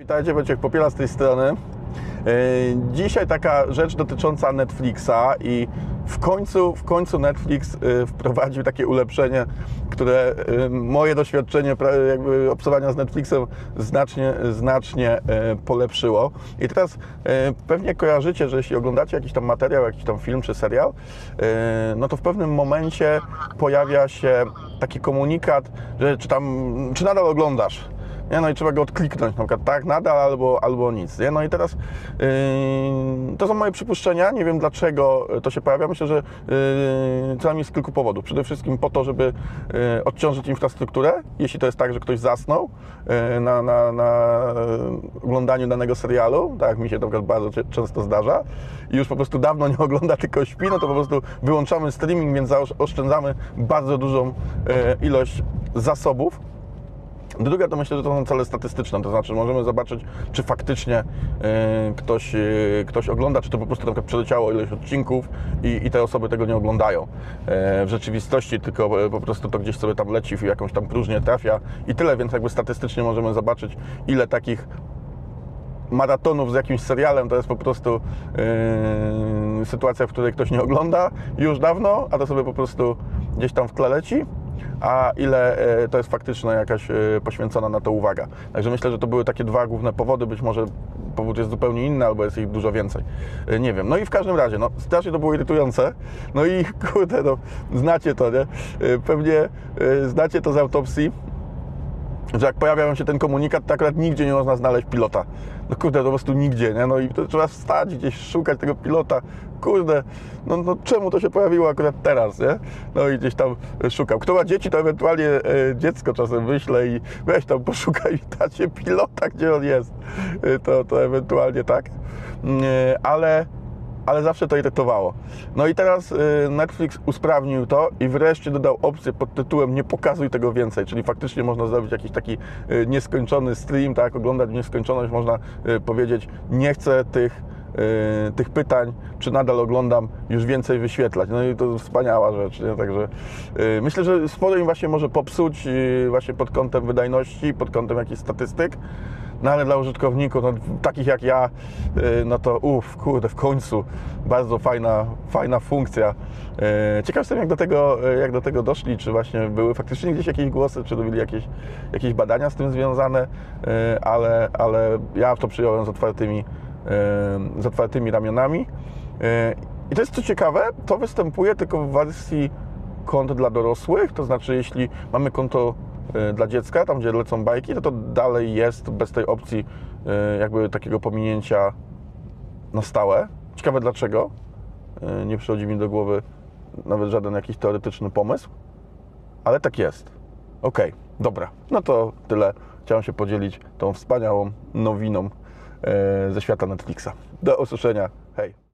Witajcie, Wojciech Popiela z tej strony. E, Dzisiaj taka rzecz dotycząca Netflixa i w końcu, w końcu Netflix e, wprowadził takie ulepszenie, które e, moje doświadczenie jakby obcowania z Netflixem znacznie, znacznie polepszyło. I teraz pewnie kojarzycie, że jeśli oglądacie jakiś tam materiał, jakiś tam film czy serial, no to w pewnym momencie pojawia się taki komunikat, że czy tam, czy nadal oglądasz. Nie? No i trzeba go odkliknąć, na przykład tak, nadal albo, albo nic. Nie? No i teraz yy, to są moje przypuszczenia, nie wiem dlaczego to się pojawia. Myślę, że yy, co najmniej z kilku powodów. Przede wszystkim po to, żeby yy, odciążyć infrastrukturę, jeśli to jest tak, że ktoś zasnął yy, na, na, na yy, oglądaniu danego serialu, tak jak mi się to bardzo często zdarza i już po prostu dawno nie ogląda, tylko śpi, no to po prostu wyłączamy streaming, więc zaoszczędzamy bardzo dużą yy, ilość zasobów. Druga to myślę, że to są cele statystyczne, to znaczy możemy zobaczyć, czy faktycznie e, ktoś, e, ktoś ogląda, czy to po prostu na przykład przeleciało ileś odcinków i, i te osoby tego nie oglądają. E, w rzeczywistości tylko po prostu to gdzieś sobie tam leci w jakąś tam próżnię trafia i tyle, więc jakby statystycznie możemy zobaczyć, ile takich maratonów z jakimś serialem to jest po prostu yy, sytuacja, w której ktoś nie ogląda już dawno, a to sobie po prostu gdzieś tam w tle leci, a ile yy, to jest faktycznie jakaś yy, poświęcona na to uwaga. Także myślę, że to były takie dwa główne powody, być może powód jest zupełnie inny, albo jest ich dużo więcej. Yy, nie wiem. No i w każdym razie, no strasznie to było irytujące. No i kurde, no znacie to, nie? Pewnie znacie to z autopsji że jak pojawia się ten komunikat, to akurat nigdzie nie można znaleźć pilota. No kurde, to po prostu nigdzie, nie? No i to trzeba wstać gdzieś, szukać tego pilota. Kurde, no, no czemu to się pojawiło akurat teraz, nie? No i gdzieś tam szukał. Kto ma dzieci, to ewentualnie e, dziecko czasem wyśle i weź tam poszukaj i dacie pilota, gdzie on jest. E, to, to ewentualnie tak. E, ale ale zawsze to irytowało. No i teraz y, Netflix usprawnił to i wreszcie dodał opcję pod tytułem nie pokazuj tego więcej, czyli faktycznie można zrobić jakiś taki y, nieskończony stream, tak, oglądać nieskończoność, można y, powiedzieć nie chcę tych tych pytań, czy nadal oglądam, już więcej wyświetlać. No i to wspaniała rzecz, nie? Także myślę, że sporo im właśnie może popsuć właśnie pod kątem wydajności, pod kątem jakichś statystyk. No ale dla użytkowników, no, takich jak ja, y, no to uff, kurde, w końcu bardzo fajna, fajna funkcja. Y, Ciekaw jestem, jak do, tego, y, jak do tego doszli, czy właśnie były faktycznie gdzieś jakieś głosy, czy robili jakieś, jakieś badania z tym związane, ale, ale ja to przyjąłem z otwartymi, z otwartymi ramionami. I to jest co ciekawe, to występuje tylko w wersji kont dla dorosłych, to znaczy jeśli mamy konto dla dziecka, tam gdzie lecą bajki, to to dalej jest bez tej opcji y, jakby takiego pominięcia na stałe. Ciekawe dlaczego. Y, Nie przychodzi mi do głowy nawet żaden jakiś teoretyczny pomysł, ale tak jest. Okej, dobra. No to tyle. Chciałem się podzielić tą wspaniałą nowiną y, ze świata Netflixa. Do usłyszenia. Hej.